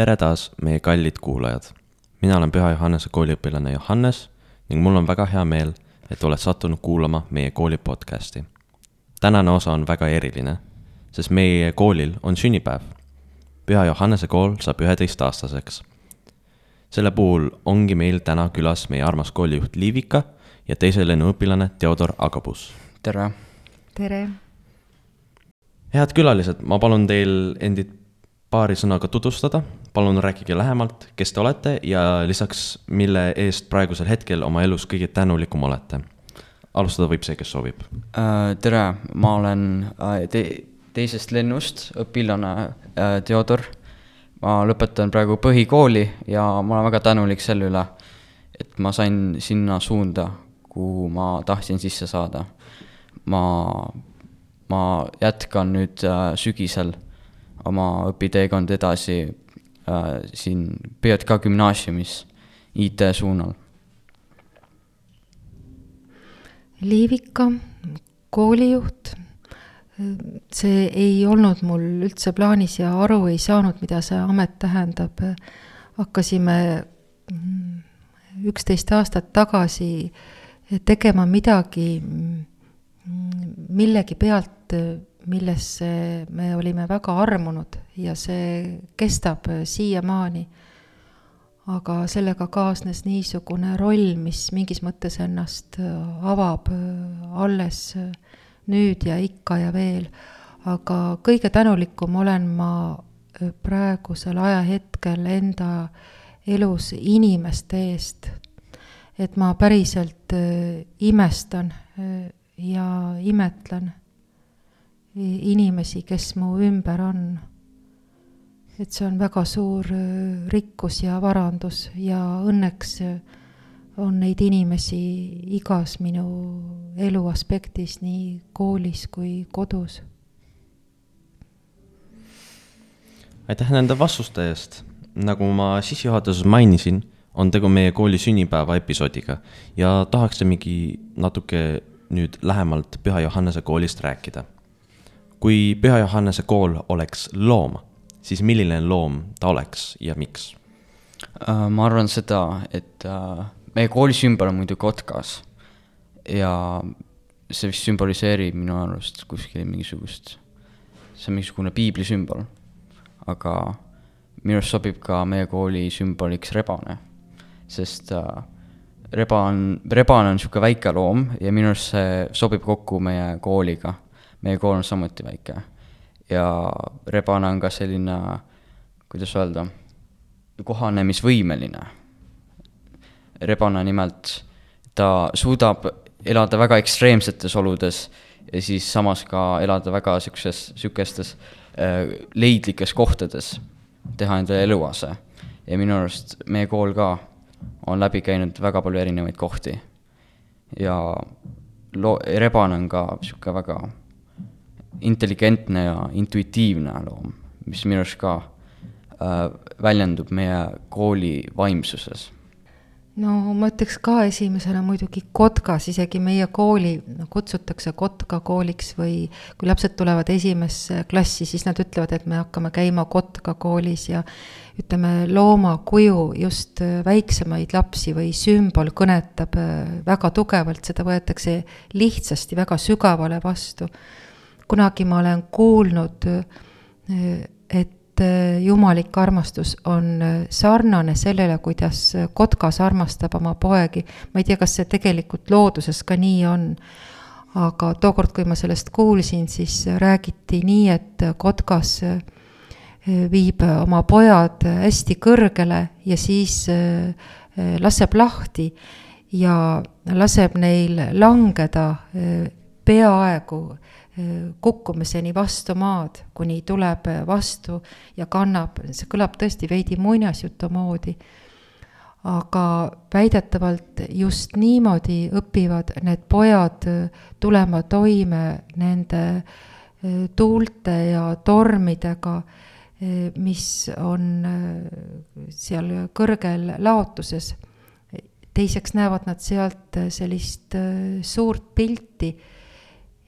tere taas, meie kallid kuulajad. mina olen Püha Johannese kooliõpilane Johannes ning mul on väga hea meel, et oled sattunud kuulama meie kooli podcasti. tänane osa on väga eriline, sest meie koolil on sünnipäev. Püha Johannese kool saab üheteistaastaseks. selle puhul ongi meil täna külas meie armas koolijuht Liivika ja teise lennuõpilane Theodor Agabus. tere! tere! head külalised, ma palun teil endid paari sõnaga tutvustada, palun rääkige lähemalt, kes te olete ja lisaks, mille eest praegusel hetkel oma elus kõige tänulikum olete. alustada võib see, kes soovib. Äh, tere, ma olen äh, te-, teisest lennust õpilane äh, Theodor. ma lõpetan praegu põhikooli ja ma olen väga tänulik selle üle, et ma sain sinna suunda, kuhu ma tahtsin sisse saada. ma, ma jätkan nüüd sügisel oma õpiteekond edasi äh, siin PJK gümnaasiumis IT suunal. Liivika, koolijuht, see ei olnud mul üldse plaanis ja aru ei saanud, mida see amet tähendab. hakkasime mm, üksteist aastat tagasi tegema midagi mm, millegi pealt millesse me olime väga armunud ja see kestab siiamaani. aga sellega kaasnes niisugune roll, mis mingis mõttes ennast avab alles nüüd ja ikka ja veel. aga kõige tänulikum olen ma praegusel ajahetkel enda elus inimeste eest. et ma päriselt imestan ja imetlen inimesi, kes mu ümber on. et see on väga suur äh, rikkus ja varandus ja õnneks äh, on neid inimesi igas minu elu aspektis, nii koolis kui kodus. aitäh nende vastuste eest. nagu ma sissejuhatuses mainisin, on tegu meie kooli sünnipäeva episoodiga ja tahaksimegi natuke nüüd lähemalt Püha Johannese koolist rääkida kui Püha Johannese kool oleks loom, siis milline loom ta oleks ja miks? Äh, ma arvan seda, et äh, meie kooli sümbol on muidu kotkas ja see vist sümboliseerib minu arust kuskil mingisugust, see on mingisugune piibli sümbol. aga minu arust sobib ka meie kooli sümboliks rebane, sest äh, reba on, rebane on niisugune väike loom ja minu arust see sobib kokku meie kooliga meie kool on samuti väike. ja rebane on ka selline, kuidas öelda, kohanemisvõimeline. rebane nimelt, ta suudab elada väga ekstreemsetes oludes ja siis samas ka elada väga sihukeses, sihukestes äh, leidlikes kohtades, teha endale eluase. ja minu arust meie kool ka on läbi käinud väga palju erinevaid kohti. ja loo-, rebane on ka sihuke väga intelligentne ja intuitiivne loom, mis minu arust ka äh, väljendub meie kooli vaimsuses. No ma ütleks ka esimesena muidugi kotkas, isegi meie kooli no, kutsutakse kotka kooliks või kui lapsed tulevad esimesse klassi, siis nad ütlevad, et me hakkame käima kotka koolis ja ütleme, looma kuju just väiksemaid lapsi või sümbol kõnetab äh, väga tugevalt, seda võetakse lihtsasti väga sügavale vastu kunagi ma olen kuulnud, et jumalik armastus on sarnane sellele, kuidas kotkas armastab oma poegi. ma ei tea, kas see tegelikult looduses ka nii on. aga tookord, kui ma sellest kuulsin, siis räägiti nii, et kotkas viib oma pojad hästi kõrgele ja siis laseb lahti ja laseb neil langeda peaaegu kukkumiseni vastu maad, kuni tuleb vastu ja kannab, see kõlab tõesti veidi muinasjutu moodi. aga väidetavalt just niimoodi õpivad need pojad tulema toime nende eh, tuulte ja tormidega, eh, mis on seal kõrgel laotuses. teiseks näevad nad sealt sellist suurt pilti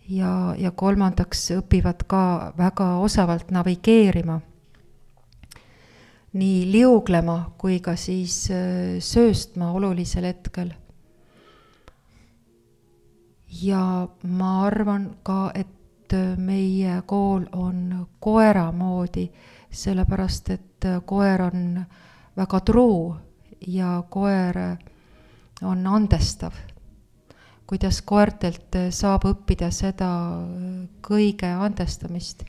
ja, ja kolmandaks õpivad ka väga osavalt navigeerima. nii liuglema kui ka siis äh, sööstma olulisel hetkel. ja ma arvan ka, et äh, meie kool on koera moodi, sellepärast et äh, koer on väga truu ja koer on andestav. Kuidas koertelt saab õppida seda kõige andestamist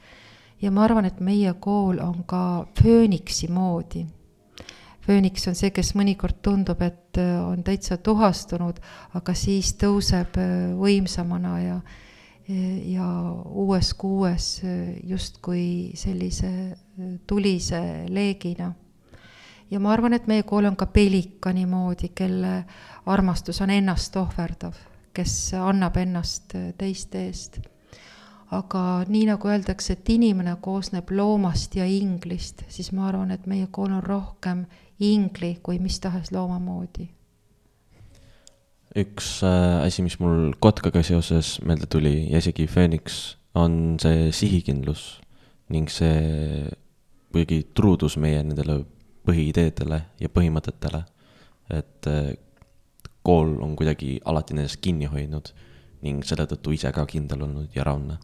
ja ma arvan, et meie kool on ka fööniksi moodi. fööniks on see, kes mõnikord tundub, et äh, on täitsa tuhastunud, aga siis tõuseb äh, võimsamana ja, ja uues kuues äh, justkui sellise tulise leegina. ja ma arvan, et meie kool on ka pelikani moodi, kelle armastus on ennast ohverdav, kes annab ennast teiste eest aga nii nagu öeldakse, et inimene koosneb loomast ja inglist, siis ma arvan, et meie kool on rohkem ingli kui mis tahes looma moodi. üks äh, asi, mis mul kotkaga seoses meelde tuli ja isegi Phoenix, on see sihikindlus ning see kuidagi truudus meie nendele põhiideedele ja põhimõtetele. et äh, kool on kuidagi alati nendest kinni hoidnud ning selle tõttu ise ka kindel olnud ja raudne.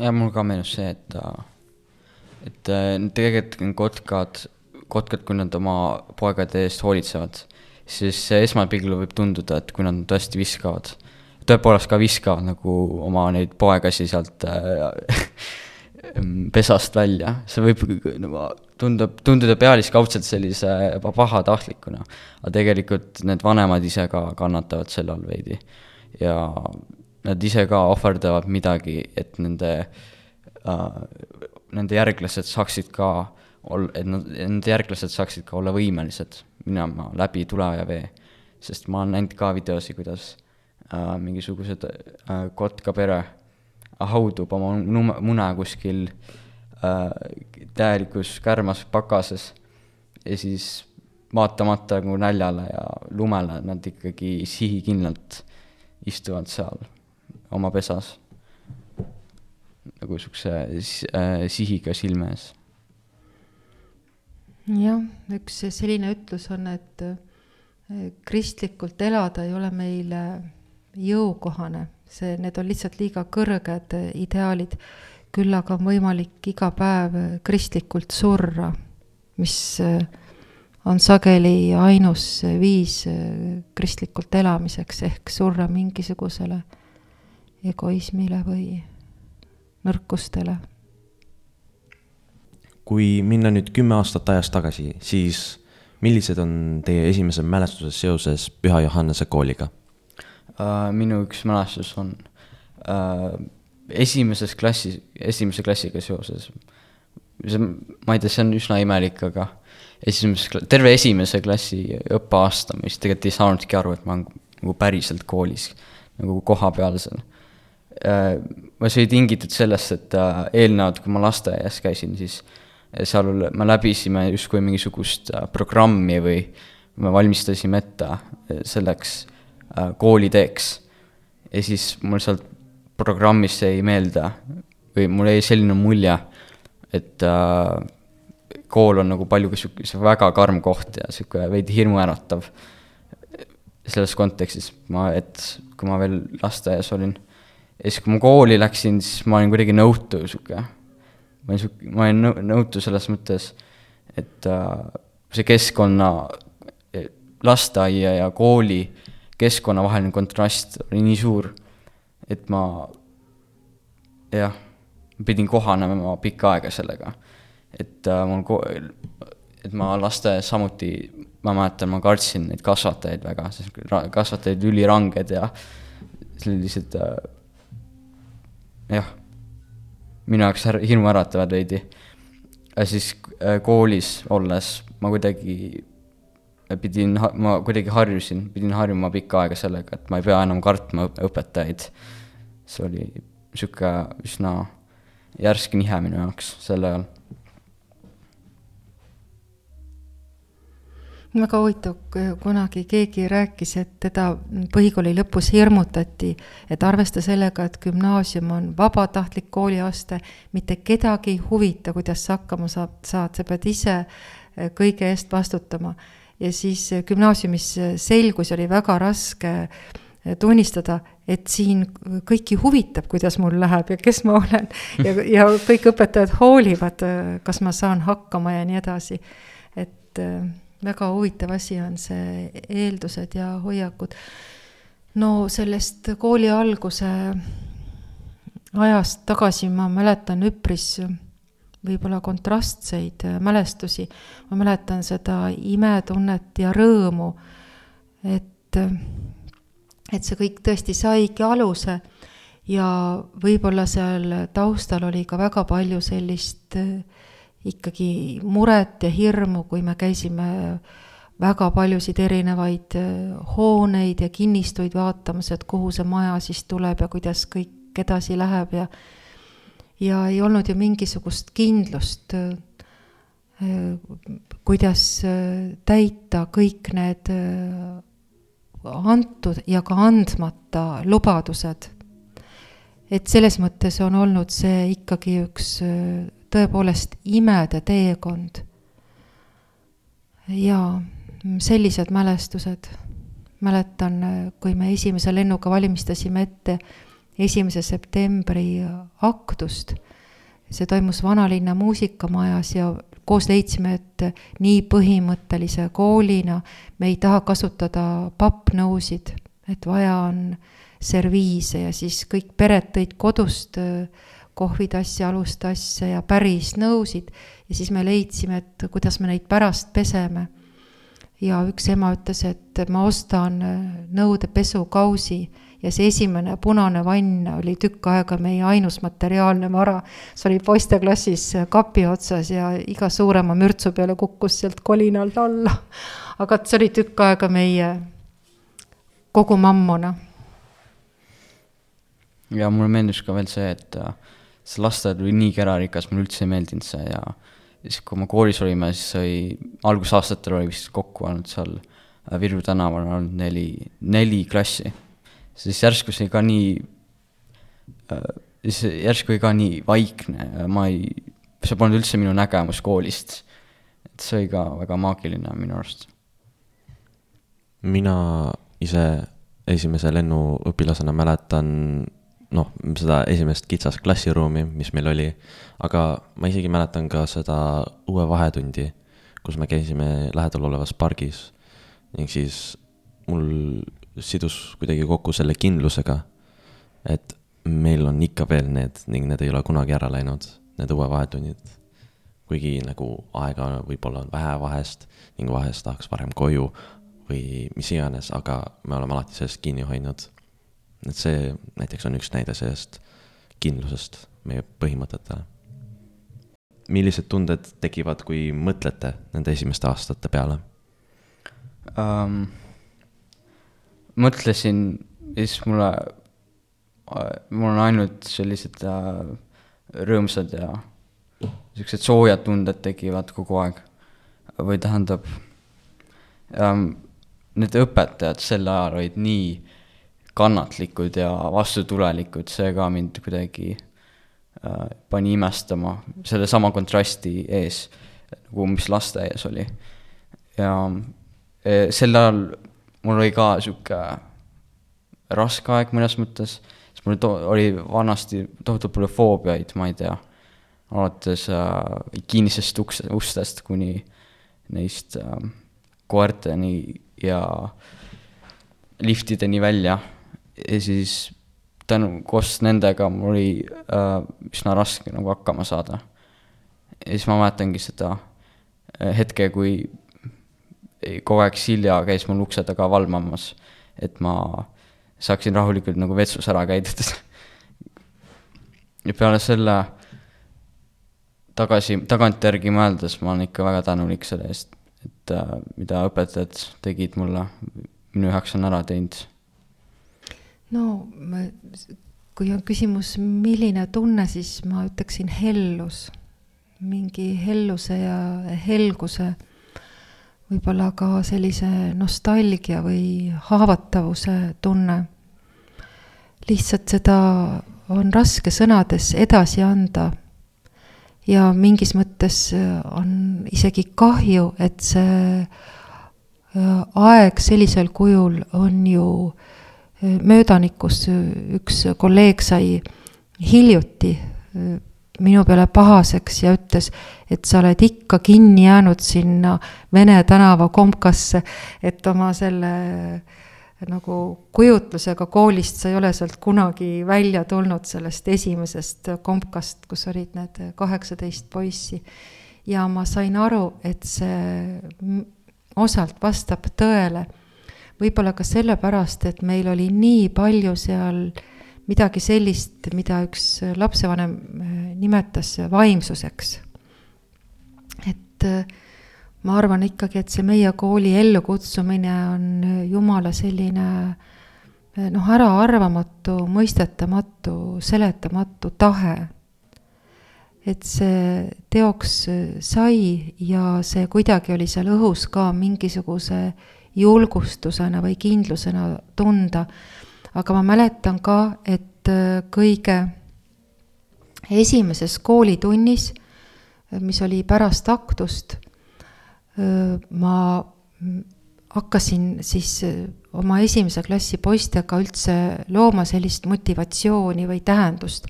Ja mul ka meenus see, et, et äh, tegelikult kotkad, kotkad, kui nad oma poegade eest hoolitsevad, siis esmapilgul võib tunduda, et kui nad tõesti viskavad, tõepoolest ka viskavad nagu oma neid poegasi sealt äh, pesast välja, see võib nagu tundub, tunduda pealiskaudselt sellise pahatahtlikuna, aga tegelikult need vanemad ise ka kannatavad selle all veidi ja nad ise ka ohverdavad midagi, et nende äh,, nende järglased saaksid ka ol-, et nad, nende järglased saaksid ka olla võimelised minema läbi tule ja vee. sest ma olen näinud ka videosi, kuidas äh, mingisugused äh, kotka pere haudub oma mune kuskil äh, täielikus kärmas pakases ja siis vaatamata nagu näljale ja lumele nad ikkagi sihikindlalt istuvad seal oma pesas. nagu siukse äh, sihiga silme ees. jah, üks selline ütlus on, et äh, kristlikult elada ei ole meile jõukohane, see, need on lihtsalt liiga kõrged ideaalid. küll aga on võimalik iga päev kristlikult surra, mis on sageli ainus viis kristlikult elamiseks ehk surra mingisugusele egoismile või nõrkustele. kui minna nüüd kümme aastat ajas tagasi, siis millised on teie esimesed mälestused seoses Püha Johannese kooliga? Minu üks mälestus on uh, esimeses klassis, esimese klassiga seoses. see, ma ei tea, see on üsna imelik, aga esimeses, terve esimese klassi õppeaasta ma vist tegelikult ei saanudki aru, et ma olen nagu päriselt koolis, nagu kohapealsel Äh, see oli tingitud sellest, et äh, eelnevalt, kui ma lasteaias käisin, siis äh, seal me läbisime justkui mingisugust programmi või me valmistasime ette selleks kooliteeks. ja siis mul sealt programmist jäi meelde või mul jäi selline mulje, et kool on nagu palju sihuke väga karm koht ja sihuke veidi hirmuäratav. selles kontekstis ma, et kui ma veel lasteaias olin ja siis, kui ma kooli läksin, siis ma olin kuidagi nõutu sihuke. ma olin sihuke, ma olin nõutu selles mõttes, et äh, see keskkonna, lasteaia ja kooli keskkonna vaheline kontrast oli nii suur, et ma jah, pidin kohanema pikka aega sellega. et äh, mul ko-, et ma lasteaias samuti, ma mäletan, ma kartsin neid kasvatajaid väga, sest kasvatajad üliranged ja sellised äh, jah, minu jaoks hirmuäratavad veidi. siis äh, koolis olles ma kuidagi pidin, ma kuidagi harjusin, pidin harjuma pikka aega sellega, et ma ei pea enam kartma õpetajaid. see oli sihuke üsna järsk nihe minu jaoks sel ajal väga huvitav, kunagi keegi rääkis, et teda põhikooli lõpus hirmutati, et arvesta sellega, et gümnaasium on vabatahtlik kooliaste, mitte kedagi ei huvita, kuidas sa hakkama saad, saad, sa pead ise kõige eest vastutama. Ja siis eh, gümnaasiumis selgus, oli väga raske eh, tunnistada, et siin kõiki huvitab, kuidas mul läheb ja kes ma olen ja, ja kõik õpetajad hoolivad, kas ma saan hakkama ja nii edasi. et väga huvitav asi on see eeldused ja hoiakud. no sellest kooli alguse ajast tagasi ma mäletan üpris võib-olla kontrastseid mälestusi. ma mäletan seda imetunnet ja rõõmu, et, et see kõik tõesti saigi aluse ja võib-olla seal taustal oli ka väga palju sellist äh, ikkagi muret ja hirmu, kui me käisime väga paljusid erinevaid äh, hooneid ja kinnistuid vaatamas, et kuhu see maja siis tuleb ja kuidas kõik edasi läheb ja ja ei olnud ju mingisugust kindlust, äh, kuidas äh, täita kõik need antud ja ka andmata lubadused. et selles mõttes on olnud see ikkagi üks tõepoolest imede teekond. ja sellised mälestused. mäletan, kui me esimese lennuga valmistasime ette esimese septembri aktust. see toimus Vanalinna muusikamajas ja koos leidsime, et nii põhimõttelise koolina me ei taha kasutada pappnõusid, et vaja on serviise ja siis kõik pered tõid kodust kohvitasse, alustasse ja päris nõusid. ja siis me leidsime, et kuidas me neid pärast peseme. ja üks ema ütles, et ma ostan nõudepesukausi ja see esimene punane vann oli tükk aega meie ainus materiaalne vara. see oli poisteklassis kapi otsas ja iga suurema mürtsu peale kukkus sealt kolinalt alla. aga see oli tükk aega meie kogu mammuna. ja mulle meenus ka veel see, et see lasteaed oli nii kerarikas, mulle üldse ei meeldinud see ja siis, kui me koolis olime, siis oli, algusaastatel oli vist kokku olnud seal äh, Virru tänaval olnud neli, neli klassi. Siis järsku see ka nii, äh, siis järsku oli ka nii vaikne, ma ei, see polnud üldse minu nägemus koolist. et see oli ka väga maagiline minu arust. mina ise esimese lennuõpilasena mäletan noh, seda esimest kitsast klassiruumi, mis meil oli, aga ma isegi mäletan ka seda uue vahetundi, kus me käisime lähedal olevas pargis ning siis mul sidus kuidagi kokku selle kindlusega, et meil on ikka veel need ning need ei ole kunagi ära läinud, need uue vahetunnid. kuigi nagu aega võib-olla on vähe vahest ning vahest tahaks varem koju või mis iganes, aga me oleme alati sellest kinni hoidnud et see näiteks on üks näide sellest kindlusest meie põhimõtetele. millised tunded tekivad, kui mõtlete nende esimeste aastate peale um,? Mõtlesin ja siis mulle, mul on ainult sellised uh, rõõmsad ja siuksed soojad tunded tekivad kogu aeg. või tähendab um,, need õpetajad sel ajal olid nii kannatlikud ja vastutulelikud, see ka mind kuidagi äh, pani imestama sellesama kontrasti ees, nagu mis lasteaias oli. ja e, sel ajal mul oli ka sihuke raske aeg mõnes mõttes, sest mul to-, oli vanasti tohutult palju foobiaid, ma ei tea, alates äh, kinnisest ukse, ustest kuni neist äh, koerteni ja liftideni välja ja siis tänu, koos nendega mul oli äh, üsna raske nagu hakkama saada. ja siis ma mäletangi seda äh, hetke, kui kogu aeg Silja käis mul ukse taga valvamas, et ma saaksin rahulikult nagu vetsus ära käidud ja peale selle tagasi, tagantjärgi mõeldes ma olen ikka väga tänulik selle eest, et äh, mida õpetajad tegid mulle, minu heaks on ära teinud. No kui on küsimus, milline tunne, siis ma ütleksin hellus, mingi helluse ja helguse võib-olla ka sellise nostalgia või haavatavuse tunne. lihtsalt seda on raske sõnades edasi anda. ja mingis mõttes on isegi kahju, et see äh, aeg sellisel kujul on ju äh, möödanikus, üks kolleeg sai hiljuti äh, minu peale pahaseks ja ütles, et sa oled ikka kinni jäänud sinna Vene tänava komkasse, et oma selle nagu kujutlusega koolist sa ei ole sealt kunagi välja tulnud, sellest esimesest kompkast, kus olid need kaheksateist poissi. ja ma sain aru, et see osalt vastab tõele. võib-olla ka sellepärast, et meil oli nii palju seal äh, midagi sellist, mida üks lapsevanem äh, nimetas vaimsuseks. et äh, ma arvan ikkagi, et see meie kooli ellukutsumine on äh, Jumala selline noh, äraarvamatu, mõistetamatu, seletamatu tahe. et see teoks sai ja see kuidagi oli seal õhus ka mingisuguse julgustusena või kindlusena tunda aga ma mäletan ka, et äh, kõige esimeses koolitunnis, äh, mis oli pärast aktust, äh, ma hakkasin siis oma esimese klassi poistega üldse looma sellist motivatsiooni või tähendust,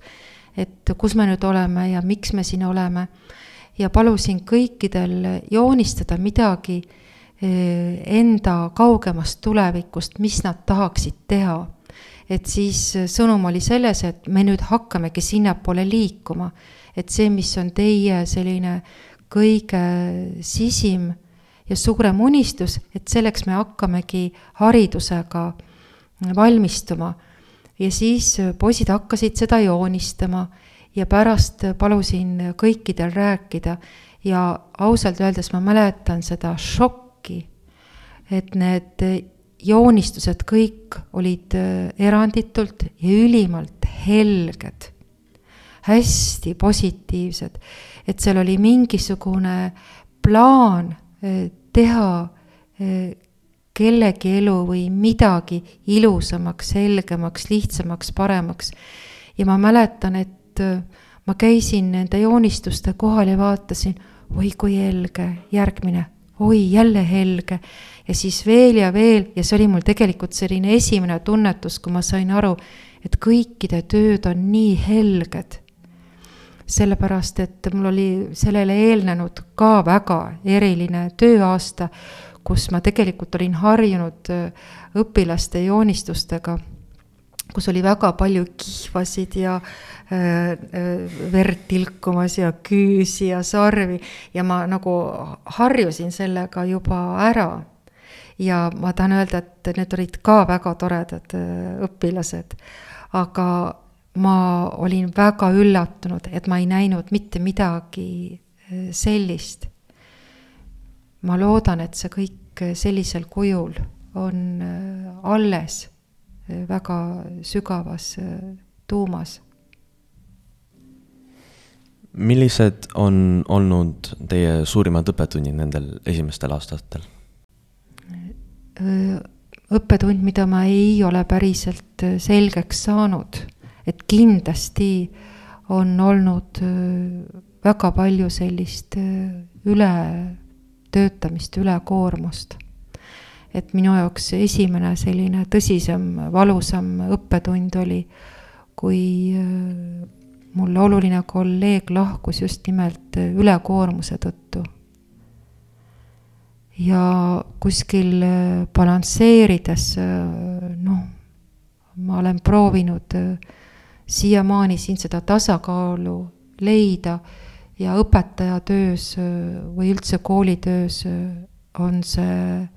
et kus me nüüd oleme ja miks me siin oleme. ja palusin kõikidel joonistada midagi enda kaugemast tulevikust, mis nad tahaksid teha et siis äh, sõnum oli selles, et me nüüd hakkamegi sinnapoole liikuma. et see, mis on teie selline kõige sisim ja suurem unistus, et selleks me hakkamegi haridusega valmistuma. ja siis äh, poisid hakkasid seda joonistama ja pärast palusin kõikidel rääkida ja ausalt öeldes ma mäletan seda šokki, et need joonistused kõik olid äh, eranditult ja ülimalt helged, hästi positiivsed, et seal oli mingisugune plaan äh, teha äh, kellegi elu või midagi ilusamaks, selgemaks, lihtsamaks, paremaks. ja ma mäletan, et ma käisin nende joonistuste kohal ja vaatasin, oi kui helge, järgmine, oi jälle helge ja siis veel ja veel ja see oli mul tegelikult selline esimene tunnetus, kui ma sain aru, et kõikide tööd on nii helged. sellepärast, et mul oli sellele eelnenud ka väga eriline tööaasta, kus ma tegelikult olin harjunud äh, õpilaste joonistustega, kus oli väga palju kihvasid ja äh, äh, verd tilkumas ja küüsi ja sarvi ja ma nagu harjusin sellega juba ära ja ma tahan öelda, et need olid ka väga toredad äh, õpilased. aga ma olin väga üllatunud, et ma ei näinud mitte midagi äh, sellist. ma loodan, et see kõik sellisel kujul on äh, alles väga sügavas tuumas millised on olnud teie suurimad õppetunnid nendel esimestel aastatel? Õppetund, mida ma ei ole päriselt selgeks saanud. et kindlasti on olnud väga palju sellist ületöötamist, ülekoormust. et minu jaoks esimene selline tõsisem, valusam õppetund oli, kui mul oluline kolleeg lahkus just nimelt ülekoormuse tõttu ja kuskil äh, balansseerides, äh, noh, ma olen proovinud äh, siiamaani siin seda tasakaalu leida ja õpetaja töös või üldse koolitöös on see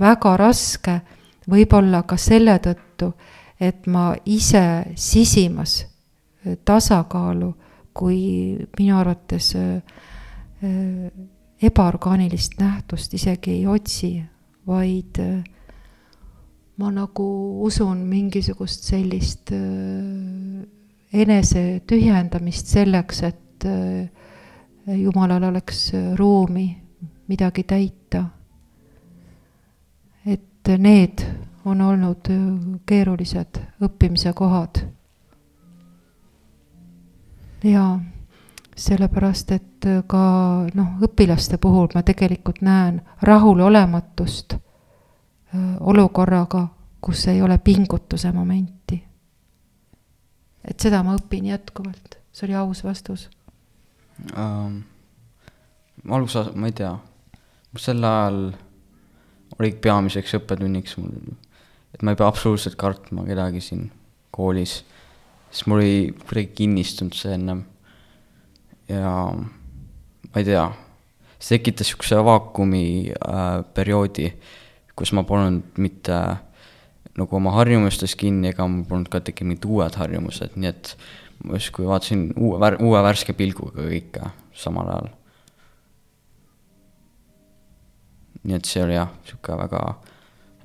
väga raske, võib-olla ka selle tõttu, et ma ise sisimas tasakaalu, kui minu arvates ebaorgaanilist nähtust isegi ei otsi, vaid äh, ma nagu usun mingisugust sellist äh, enese tühjendamist selleks, et äh, Jumalal oleks ruumi midagi täita et need on olnud keerulised õppimise kohad. ja sellepärast, et ka noh, õpilaste puhul ma tegelikult näen rahulolematust olukorraga, kus ei ole pingutuse momenti. et seda ma õpin jätkuvalt, see oli aus vastus um,. alusa-, ma ei tea, sel ajal oligi peamiseks õppetunniks mul, et ma ei pea absoluutselt kartma kedagi siin koolis, sest mul oli kuidagi kinnistunud see ennem. Ja ma ei tea, see tekitas niisuguse vaakumi äh, perioodi, kus ma polnud mitte äh, nagu oma harjumustes kinni, ega mul polnud ka tekkinud mingid uued harjumused, nii et ma justkui vaatasin uue, uue värske pilguga kõike samal ajal. nii et see oli jah, niisugune väga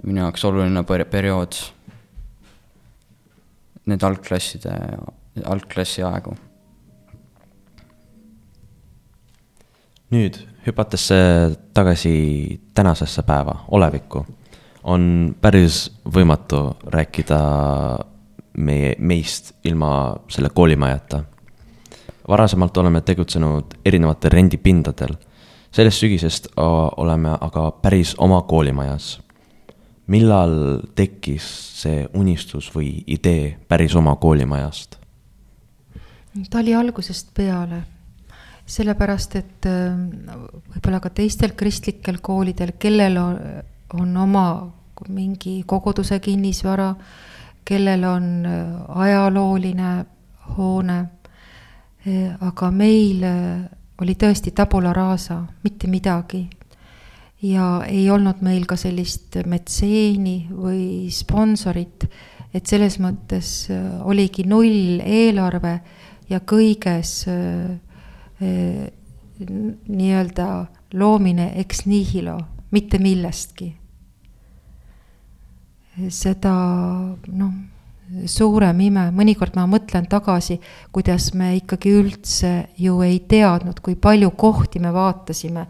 minu jaoks oluline per-, periood, need algklasside, algklassi aegu. Nüüd hüpates tagasi tänasesse päeva, olevikku on päris võimatu rääkida meie, meist ilma selle koolimajata. varasemalt oleme tegutsenud erinevatel rendipindadel. sellest sügisest oleme aga päris oma koolimajas. millal tekkis see unistus või idee päris oma koolimajast? ta oli algusest peale sellepärast, et võib-olla ka teistel kristlikel koolidel, kellel on on oma mingi koguduse kinnisvara, kellel on äh, ajalooline hoone. Äh, aga meil äh, oli tõesti tabula rasa, mitte midagi. ja ei olnud meil ka sellist metseeni või sponsorit, et selles mõttes oligi null eelarve ja kõiges nii-öelda loomine ex nihilo, mitte millestki seda noh, suurem ime, mõnikord ma mõtlen tagasi, kuidas me ikkagi üldse ju ei teadnud, kui palju kohti me vaatasime.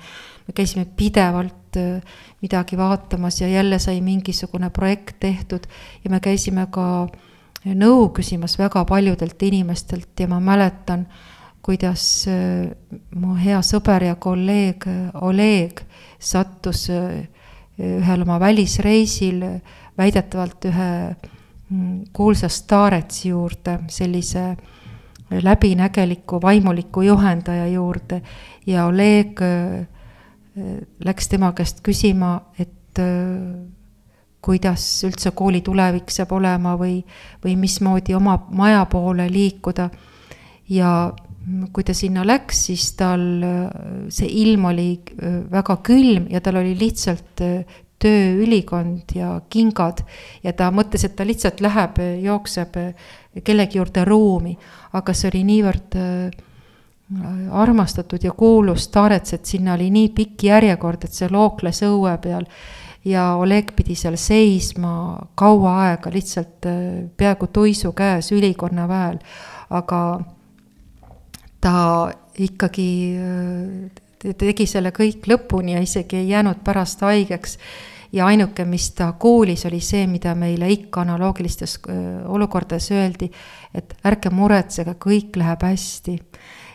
me käisime pidevalt äh, midagi vaatamas ja jälle sai mingisugune projekt tehtud ja me käisime ka nõu küsimas väga paljudelt inimestelt ja ma mäletan, kuidas äh, mu hea sõber ja kolleeg äh, Oleg sattus ühel oma välisreisil väidetavalt ühe mm, kuulsa staaretsi juurde, sellise läbinägeliku vaimuliku juhendaja juurde ja Oleg äh, läks tema käest küsima, et äh, kuidas üldse kooli tulevik saab olema või, või mismoodi oma maja poole liikuda. ja kui ta sinna läks, siis tal see ilm oli äh, väga külm ja tal oli lihtsalt tööülikond ja kingad ja ta mõtles, et ta lihtsalt läheb, jookseb kellegi juurde ruumi, aga see oli niivõrd äh, armastatud ja kuulus Starets, et sinna oli nii pikk järjekord, et see lookles õue peal. Ja Oleg pidi seal seisma kaua aega lihtsalt äh, peaaegu tuisu käes ülikonna väel, aga ta ikkagi äh, tegi selle kõik lõpuni ja isegi ei jäänud pärast haigeks. ja ainuke, mis ta kuulis, oli see, mida meile ikka analoogilistes olukordades öeldi, et ärge muretsege, kõik läheb hästi.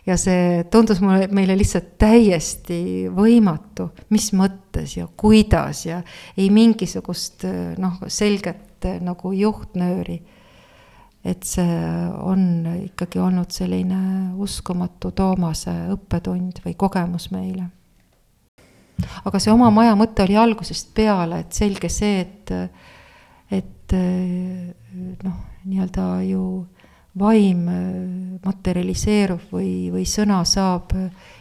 ja see tundus mulle, meile lihtsalt täiesti võimatu, mis mõttes ja kuidas ja ei mingisugust noh, selget nagu juhtnööri et see on ikkagi olnud selline uskumatu Toomase õppetund või kogemus meile. aga see oma maja mõte oli algusest peale, et selge see, et, et noh, nii-öelda ju vaim materialiseerub või, või sõna saab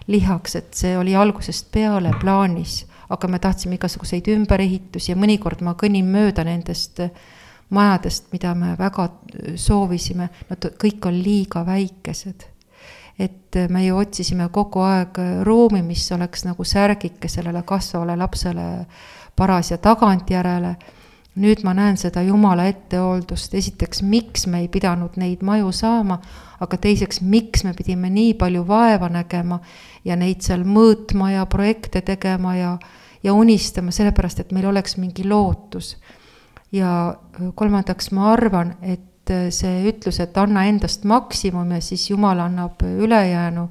lihaks, et see oli algusest peale plaanis, aga me tahtsime igasuguseid ümberehitusi ja mõnikord ma kõnnin mööda nendest äh, majadest, mida me väga soovisime, nad kõik on liiga väikesed. et me ju otsisime kogu aeg ruumi, mis oleks nagu särgike sellele kasvavale lapsele paras ja tagantjärele. nüüd ma näen seda jumala ettehooldust, esiteks, miks me ei pidanud neid maju saama, aga teiseks, miks me pidime nii palju vaeva nägema ja neid seal mõõtma ja projekte tegema ja ja unistama sellepärast, et meil oleks mingi lootus. Ja kolmandaks, ma arvan, et see ütlus, et anna endast maksimum ja siis Jumal annab ülejäänu,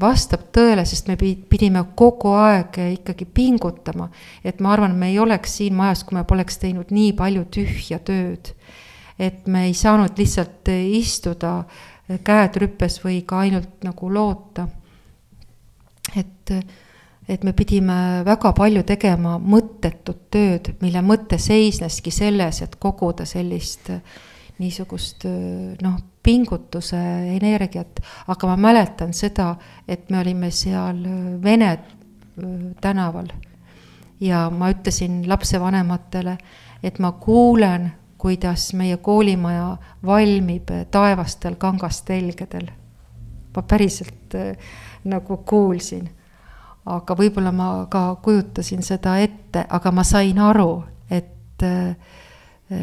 vastab tõele, sest me pidime kogu aeg ikkagi pingutama. et ma arvan, me ei oleks siin majas, kui me poleks teinud nii palju tühja tööd. et me ei saanud lihtsalt istuda käed rüppes või ka ainult nagu loota. et et me pidime väga palju tegema mõttetut tööd, mille mõte seisneski selles, et koguda sellist äh, niisugust äh, noh, pingutuse energiat, aga ma mäletan seda, et me olime seal äh, Vene tänaval. Ja ma ütlesin lapsevanematele, et ma kuulen, kuidas meie koolimaja valmib taevastel kangastelgedel. ma päriselt nagu kuulsin aga võib-olla ma ka kujutasin seda ette, aga ma sain aru, et eh,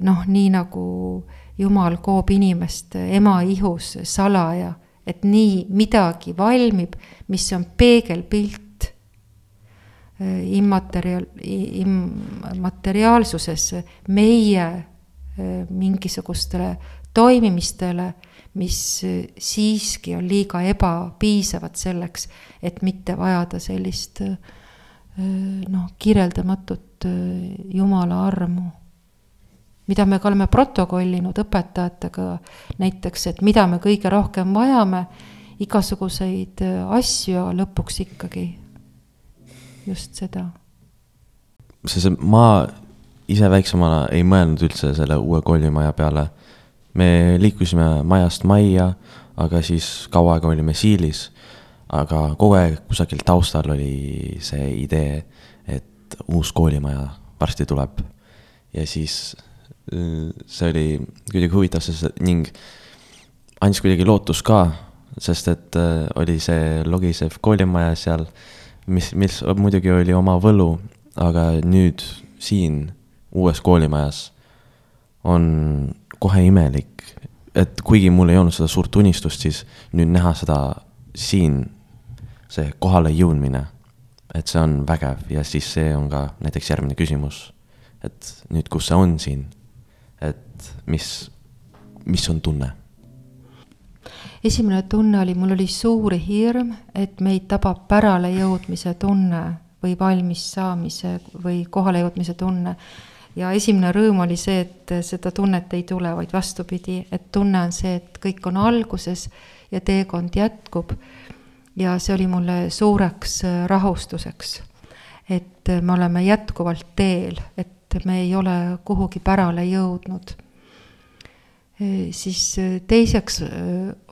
noh, nii nagu Jumal koob inimest ema ihus salaja, et nii midagi valmib, mis on peegelpilt eh, immateriaal, immateriaalsuses meie eh, mingisugustele toimimistele mis eh, siiski on liiga ebapiisavad selleks, et mitte vajada sellist eh, noh, kirjeldamatut eh, Jumala armu. mida me ka oleme protokollinud õpetajatega näiteks, et mida me kõige rohkem vajame, igasuguseid asju, aga lõpuks ikkagi just seda. see, ma ise väiksemana ei mõelnud üldse selle uue koolimaja peale me liikusime majast majja, aga siis kaua aega olime Siilis. aga kogu aeg kusagil taustal oli see idee, et uus koolimaja varsti tuleb. ja siis äh, see oli kuidagi huvitav, sest ning andis kuidagi lootust ka, sest et äh, oli see logisev koolimaja seal, mis, mis muidugi oli oma võlu, aga nüüd siin uues koolimajas on kohe imelik, et kuigi mul ei olnud seda suurt unistust, siis nüüd näha seda siin, see kohale jõudmine, et see on vägev ja siis see on ka näiteks järgmine küsimus. et nüüd, kus see on siin, et mis, mis on tunne? esimene tunne oli, mul oli suur hirm, et meid tabab päralejõudmise tunne või valmis saamise või kohalejõudmise tunne ja esimene rõõm oli see, et seda tunnet ei tule, vaid vastupidi, et tunne on see, et kõik on alguses ja teekond jätkub. ja see oli mulle suureks äh, rahustuseks, et me oleme jätkuvalt teel, et me ei ole kuhugi pärale jõudnud. Äh, siis äh, teiseks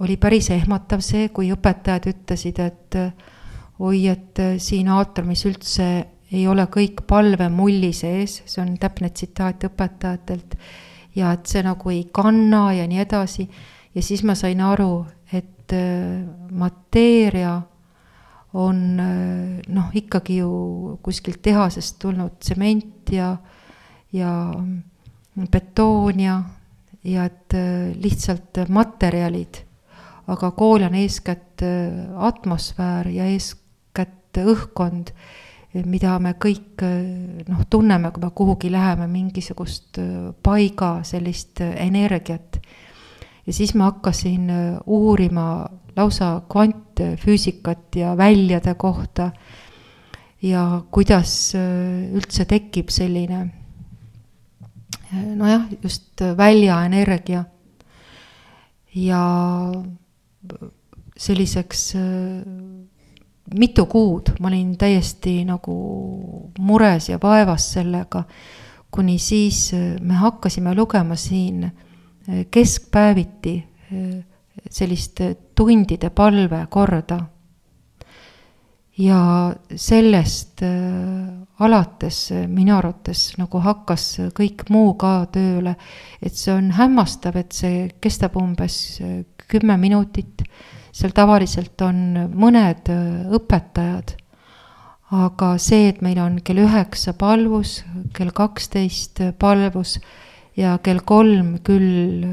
oli päris ehmatav see, kui õpetajad ütlesid, et oi, et siin aatriumis üldse ei ole kõik palvemulli sees, see on täpne tsitaat õpetajatelt, ja et see nagu ei kanna ja nii edasi. ja siis ma sain aru, et äh, mateeria on äh, noh, ikkagi ju kuskilt tehasest tulnud tsement ja, ja betoon ja, ja et äh, lihtsalt materjalid. aga kool on eeskätt atmosfäär ja eeskätt õhkkond mida me kõik noh, tunneme, kui me kuhugi läheme, mingisugust äh, paiga sellist äh, energiat. ja siis ma hakkasin uurima lausa kvantfüüsikat ja väljade kohta ja kuidas üldse tekib selline nojah, just väljaenergia. ja selliseks mitu kuud ma olin täiesti nagu mures ja vaevas sellega, kuni siis äh, me hakkasime lugema siin äh, keskpäeviti äh, sellist tundide palvekorda. ja sellest alates minu arvates nagu hakkas kõik muu ka tööle, et see on hämmastav, et see kestab umbes kümme minutit seal tavaliselt on mõned äh, õpetajad, aga see, et meil on kell üheksa palvus, kell kaksteist palvus ja kell kolm küll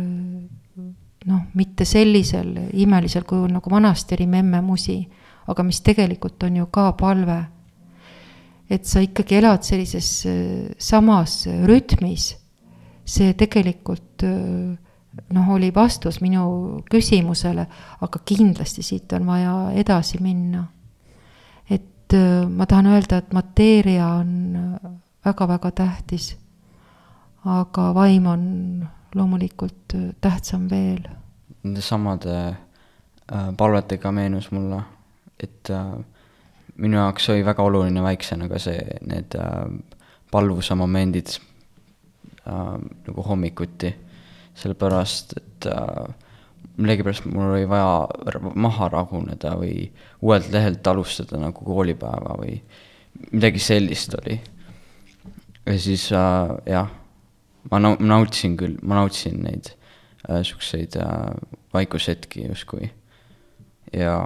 noh, mitte sellisel imelisel kujul nagu vanasti oli memme musi, aga mis tegelikult on ju ka palve. et sa ikkagi elad sellises äh, samas rütmis, see tegelikult äh, noh, oli vastus minu küsimusele, aga kindlasti siit on vaja edasi minna. et äh, ma tahan öelda, et mateeria on väga-väga tähtis, aga vaim on loomulikult tähtsam veel. Nende samade äh, palvetega meenus mulle, et äh, minu jaoks oli väga oluline väiksena ka see, need äh, palvuse momendid äh, nagu hommikuti, sellepärast et äh, millegipärast mul oli vaja maha raguneda või uuelt lehelt alustada nagu koolipäeva või midagi sellist oli. ja siis äh, jah, ma nau-, nautisin küll, ma nautisin neid äh, siukseid äh, vaikushetki justkui ja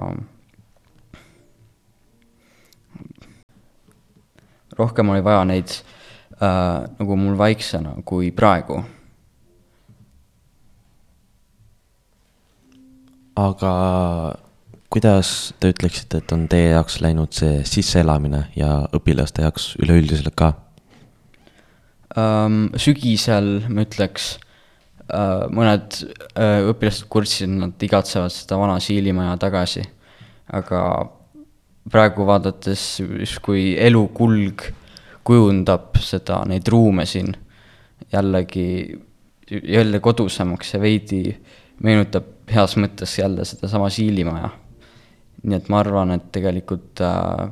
rohkem oli vaja neid äh, nagu mul vaiksena kui praegu. Aga kuidas te ütleksite, et on teie jaoks läinud see sisseelamine ja õpilaste jaoks üleüldiselt ka ähm,? sügisel ma ütleks äh,, mõned äh, õpilased kurtsid, nad igatsevad seda vana Siilimaja tagasi, aga praegu vaadates justkui elu kulg kujundab seda, neid ruume siin jällegi, jälle kodusemaks ja veidi meenutab heas mõttes jälle sedasama Siilimaja. nii et ma arvan, et tegelikult äh,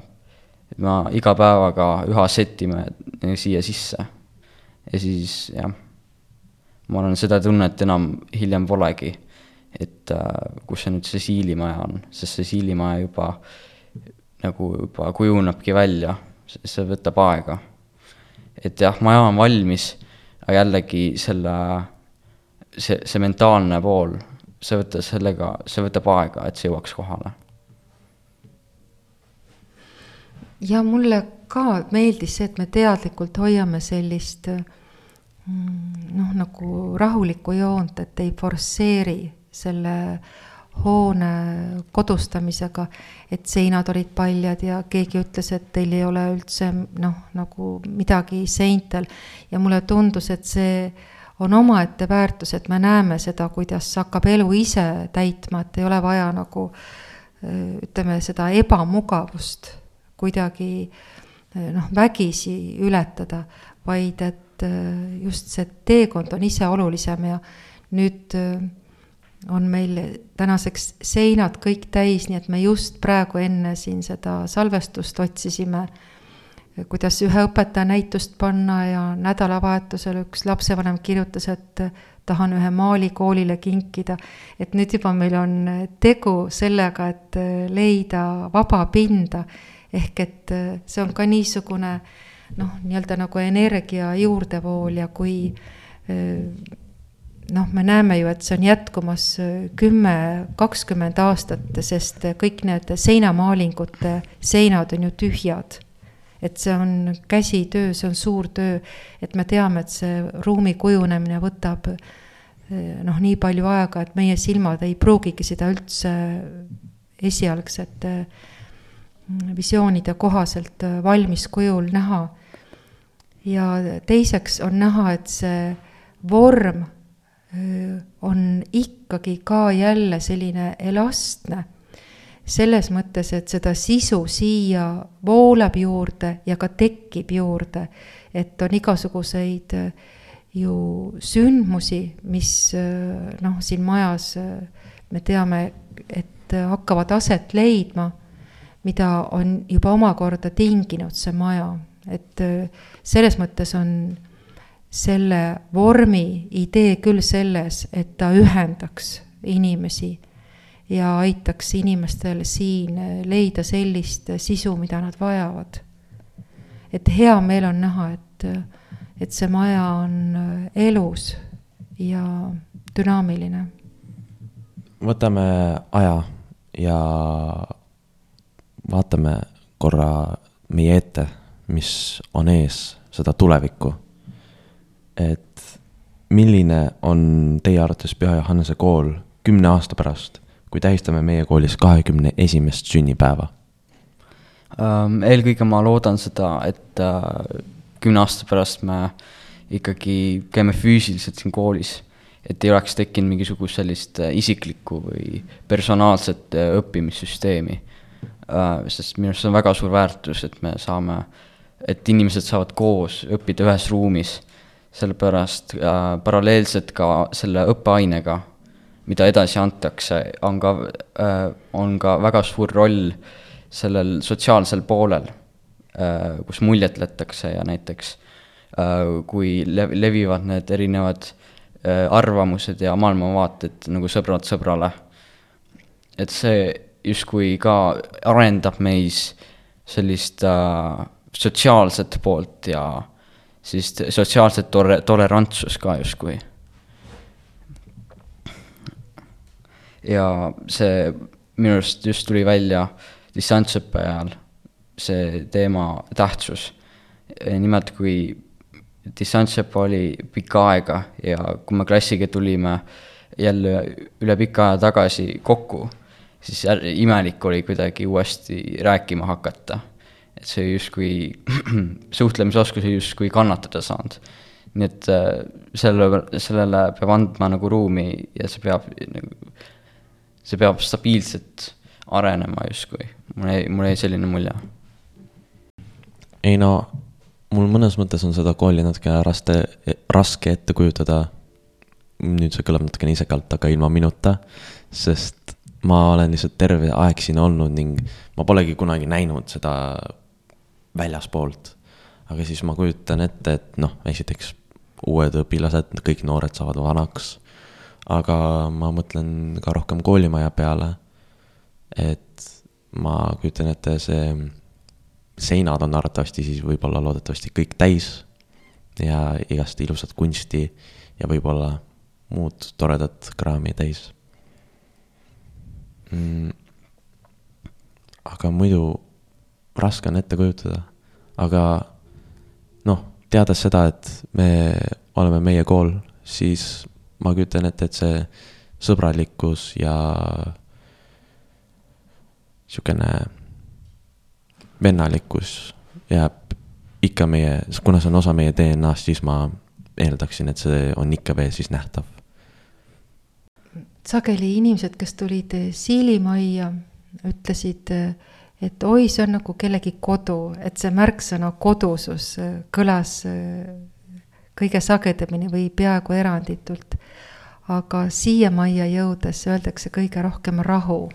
et ma iga päevaga üha setime siia sisse. ja siis jah, ma arvan, seda tunnet enam hiljem polegi, et äh, kus see nüüd see Siilimaja on, sest see Siilimaja juba nagu juba kujunebki välja, see võtab aega. et jah, maja on valmis, aga jällegi selle, see, see mentaalne pool, see võtta sellega, see võtab aega, et see jõuaks kohale. ja mulle ka meeldis see, et me teadlikult hoiame sellist mm, noh, nagu rahulikku joont, et ei forsseeri selle hoone kodustamisega, et seinad olid paljad ja keegi ütles, et teil ei ole üldse noh, nagu midagi seintel. ja mulle tundus, et see on omaette väärtus, et me näeme seda, kuidas hakkab elu ise täitma, et ei ole vaja nagu ütleme, seda ebamugavust kuidagi noh, vägisi ületada, vaid et just see teekond on ise olulisem ja nüüd on meil tänaseks seinad kõik täis, nii et me just praegu enne siin seda salvestust otsisime, kuidas ühe õpetaja näitust panna ja nädalavahetusel üks lapsevanem kirjutas, et tahan ühe maali koolile kinkida. et nüüd juba meil on tegu sellega, et leida vaba pinda, ehk et see on ka niisugune noh, nii-öelda nagu energia juurdevool ja kui noh, me näeme ju, et see on jätkumas kümme, kakskümmend aastat, sest kõik need seinamaalingute seinad on ju tühjad. Et see on käsitöö, see on suur töö, et me teame, et see ruumi kujunemine võtab äh, noh, nii palju aega, et meie silmad ei pruugigi seda üldse esialgsete mm, visioonide kohaselt äh, valmis kujul näha. ja teiseks on näha, et see vorm on ikkagi ka jälle selline elastne. Selles mõttes, et seda sisu siia voolab juurde ja ka tekib juurde. et on igasuguseid ju sündmusi, mis noh, siin majas me teame, et hakkavad aset leidma, mida on juba omakorda tinginud see maja, et selles mõttes on selle vormi idee küll selles, et ta ühendaks inimesi ja aitaks inimestel siin leida sellist sisu, mida nad vajavad. et hea meel on näha, et, et see maja on elus ja dünaamiline. võtame aja ja vaatame korra meie ette, mis on ees, seda tulevikku et milline on teie arvates Püha Johannese kool kümne aasta pärast, kui tähistame meie koolis kahekümne esimest sünnipäeva? Ähm, eelkõige ma loodan seda, et äh, kümne aasta pärast me ikkagi käime füüsiliselt siin koolis, et ei oleks tekkinud mingisugust sellist äh, isiklikku või personaalset äh, õppimissüsteemi. sest minu arust see on väga suur väärtus, et me saame, et inimesed saavad koos õppida ühes ruumis, sellepärast äh, paralleelselt ka selle õppeainega, mida edasi antakse, on ka äh,, on ka väga suur roll sellel sotsiaalsel poolel, äh, kus muljetletakse ja näiteks äh, kui lev-, levivad need erinevad arvamused ja maailmavaated nagu sõbrad sõbrale, et see justkui ka arendab meis sellist äh, sotsiaalset poolt ja siis sotsiaalset tore-, tolerantsust ka justkui. Ja see minu arust just tuli välja distantsõppe ajal see teema tähtsus. nimelt, kui distantsõpe oli pikka aega ja kui me klassiga tulime jälle üle pika aja tagasi kokku, siis imelik oli kuidagi uuesti rääkima hakata. et see justkui, suhtlemisoskus ei justkui kannatada saanud. nii et äh, selle, sellele peab andma nagu ruumi ja see peab, nagu, see peab stabiilselt arenema justkui, mul jäi, mul jäi selline mulje. ei no, mul mõnes mõttes on seda kooli natukene raske, raske ette kujutada. nüüd see kõlab natukene isekalt, aga ilma minuta, sest ma olen lihtsalt terve aeg siin olnud ning ma polegi kunagi näinud seda väljaspoolt. aga siis ma kujutan ette, et noh, esiteks uued õpilased, kõik noored saavad vanaks. Aga ma mõtlen ka rohkem koolimaja peale et ma kujutan ette, see seinad on arvatavasti siis võib-olla loodetavasti kõik täis ja igast ilusat kunsti ja võib-olla muud toredat kraami täis. Mm.. aga muidu raske on ette kujutada, aga noh, teades seda, et me oleme meie kool, siis ma kujutan ette, et see sõbralikkus ja niisugune vennalikkus jääb ikka meie, kuna see on osa meie DNA-st, siis ma eeldaksin, et see on ikka veel siis nähtav. sageli inimesed, kes tulid Siilimajja, ütlesid, et oi, see on nagu kellegi kodu, et see märksõna kodusus kõlas kõige sagedamini või peaaegu eranditult. aga siia majja jõudes öeldakse kõige rohkem rahu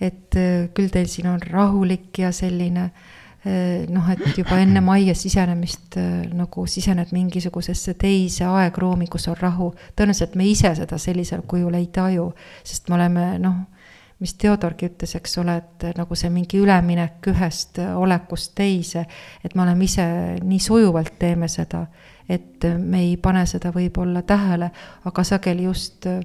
et äh, küll teil siin on rahulik ja selline äh, noh, et juba enne majja sisenemist äh, nagu sisened mingisugusesse teise aegruumi, kus on rahu. tõenäoliselt me ise seda sellisel kujul ei taju, sest me oleme noh, mis Theodorgi ütles, eks ole, et nagu see mingi üleminek ühest olekust teise, et me oleme ise nii sujuvalt teeme seda, et me ei pane seda võib-olla tähele, aga sageli just äh,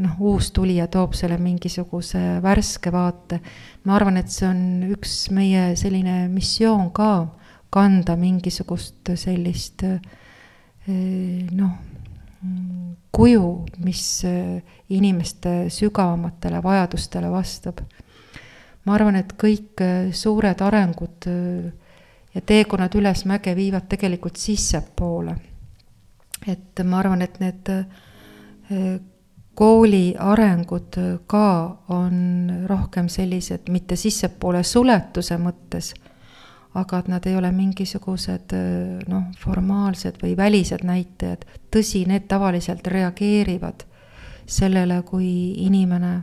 noh, uus tulija toob selle mingisuguse värske vaate. ma arvan, et see on üks meie selline missioon ka, kanda mingisugust sellist eh, noh, kuju, mis inimeste sügavamatele vajadustele vastab. ma arvan, et kõik suured arengud ja teekonnad üles mäge viivad tegelikult sissepoole. et ma arvan, et need kooli arengud ka on rohkem sellised, mitte sissepoole suletuse mõttes, aga et nad ei ole mingisugused noh, formaalsed või välised näitajad. tõsi, need tavaliselt reageerivad sellele, kui inimene,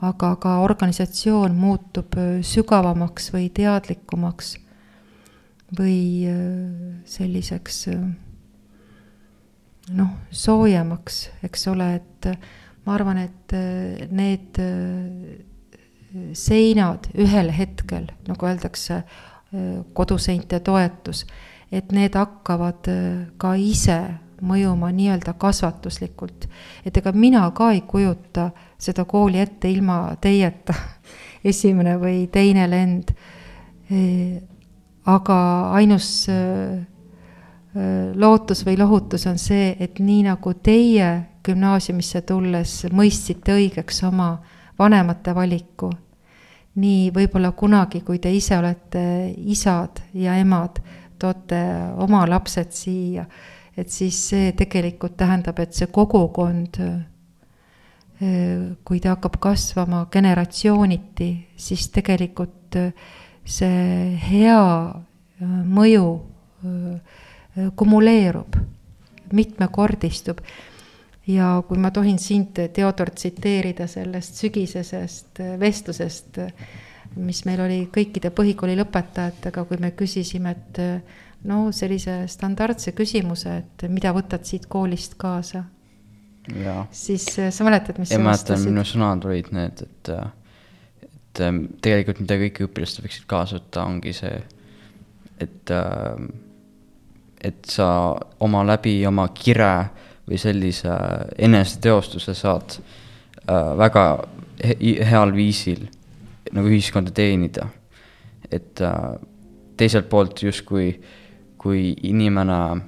aga ka organisatsioon muutub sügavamaks või teadlikumaks või selliseks noh, soojemaks, eks ole, et ma arvan, et äh, need äh, seinad ühel hetkel, nagu öeldakse, äh, koduseinte toetus, et need hakkavad ka ise mõjuma nii-öelda kasvatuslikult. et ega mina ka ei kujuta seda kooli ette ilma teieta, esimene või teine lend. Aga ainus lootus või lohutus on see, et nii nagu teie gümnaasiumisse tulles mõistsite õigeks oma vanemate valiku, nii võib-olla kunagi, kui te ise olete isad ja emad, toote oma lapsed siia, et siis see tegelikult tähendab, et see kogukond, kui ta hakkab kasvama generatsiooniti, siis tegelikult see hea mõju kumuleerub, mitmekordistub ja kui ma tohin sind, Theodor, tsiteerida sellest sügisesest vestlusest, mis meil oli kõikide põhikooli lõpetajatega, kui me küsisime, et no sellise standardse küsimuse, et mida võtad siit koolist kaasa? siis sa mäletad, mis sa vastasid? minu sõnad olid need, et, et tegelikult mida kõik õpilased võiksid kaasa võtta, ongi see, et, et sa oma läbi oma kire või sellise eneseteostuse saad äh, väga he heal viisil nagu ühiskonda teenida. et äh, teiselt poolt justkui, kui inimene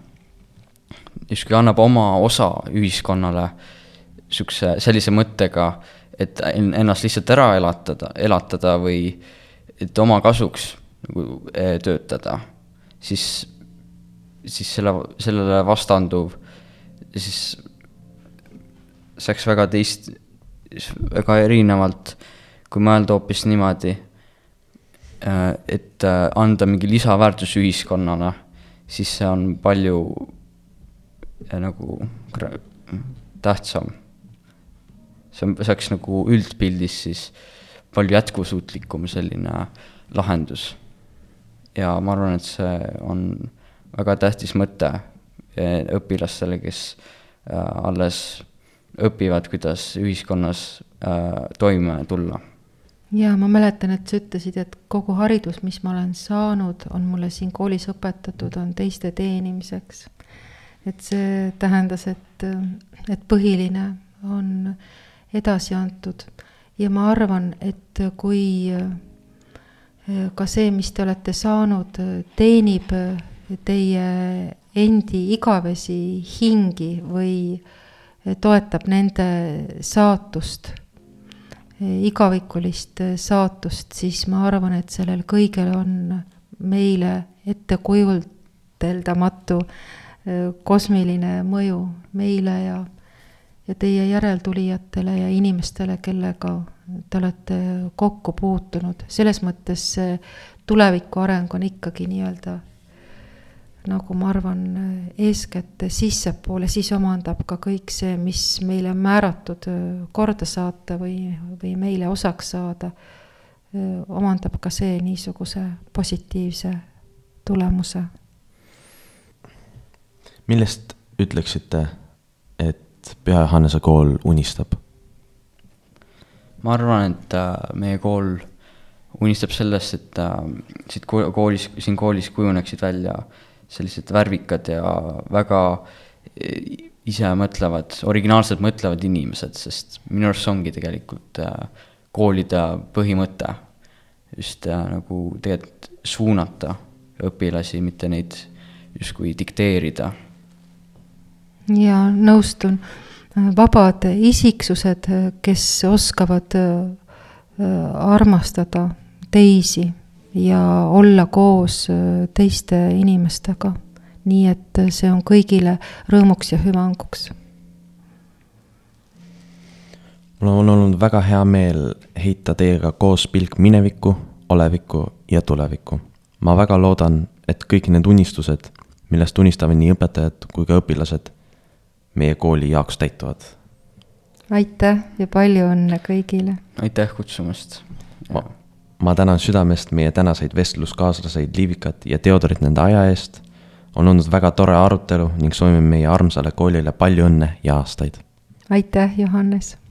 justkui annab oma osa ühiskonnale niisuguse, sellise mõttega, et ennast lihtsalt ära elatada, elatada või et oma kasuks nagu e, töötada, siis, siis selle, sellele vastanduv siis saaks väga teist, väga erinevalt, kui mõelda hoopis niimoodi, äh, et äh, anda mingi lisaväärtus ühiskonnale, siis see on palju nagu tähtsam. See on, see oleks nagu üldpildis siis palju jätkusuutlikum selline lahendus. ja ma arvan, et see on väga tähtis mõte õpilastele, kes äh, alles õpivad, kuidas ühiskonnas äh, toime tulla. ja ma mäletan, et sa ütlesid, et kogu haridus, mis ma olen saanud, on mulle siin koolis õpetatud, on teiste teenimiseks. et see tähendas, et, et põhiline on edasi antud. Ja ma arvan, et kui ka see, mis te olete saanud, teenib teie endi igavesi hingi või toetab nende saatust, igavikulist saatust, siis ma arvan, et sellel kõigel on meile ettekujuteldamatu kosmiline mõju meile ja, ja teie järeltulijatele ja inimestele, kellega te olete kokku puutunud. selles mõttes see tuleviku areng on ikkagi nii-öelda nagu ma arvan, eeskätt sissepoole, siis omandab ka kõik see, mis meile määratud korda saata või, või meile osaks saada, omandab ka see niisuguse positiivse tulemuse. millest ütleksite, Püha Johannese kool unistab? ma arvan, et äh, meie kool unistab sellest, et äh, siit koolis, siin koolis kujuneksid välja sellised värvikad ja väga e, isemõtlevad, originaalselt mõtlevad inimesed, sest minu arust see ongi tegelikult äh, koolide põhimõte. just nagu tegelikult suunata õpilasi, mitte neid justkui dikteerida. Ja nõustun, vabad isiksused, kes oskavad äh, armastada teisi ja olla koos äh, teiste inimestega. nii et see on kõigile rõõmuks ja hüvanguks. mul on olnud väga hea meel heita teiega koos pilk minevikku, olevikku ja tulevikku. ma väga loodan, et kõik need unistused, millest unistavad nii õpetajad kui ka õpilased, meie kooli jaoks täituvad. aitäh ja palju õnne kõigile! aitäh kutsumast! ma tänan südamest meie tänaseid vestluskaaslaseid Liivikat ja Theodorit nende aja eest. on olnud väga tore arutelu ning soovime meie armsale koolile palju õnne ja aastaid. aitäh, Johannes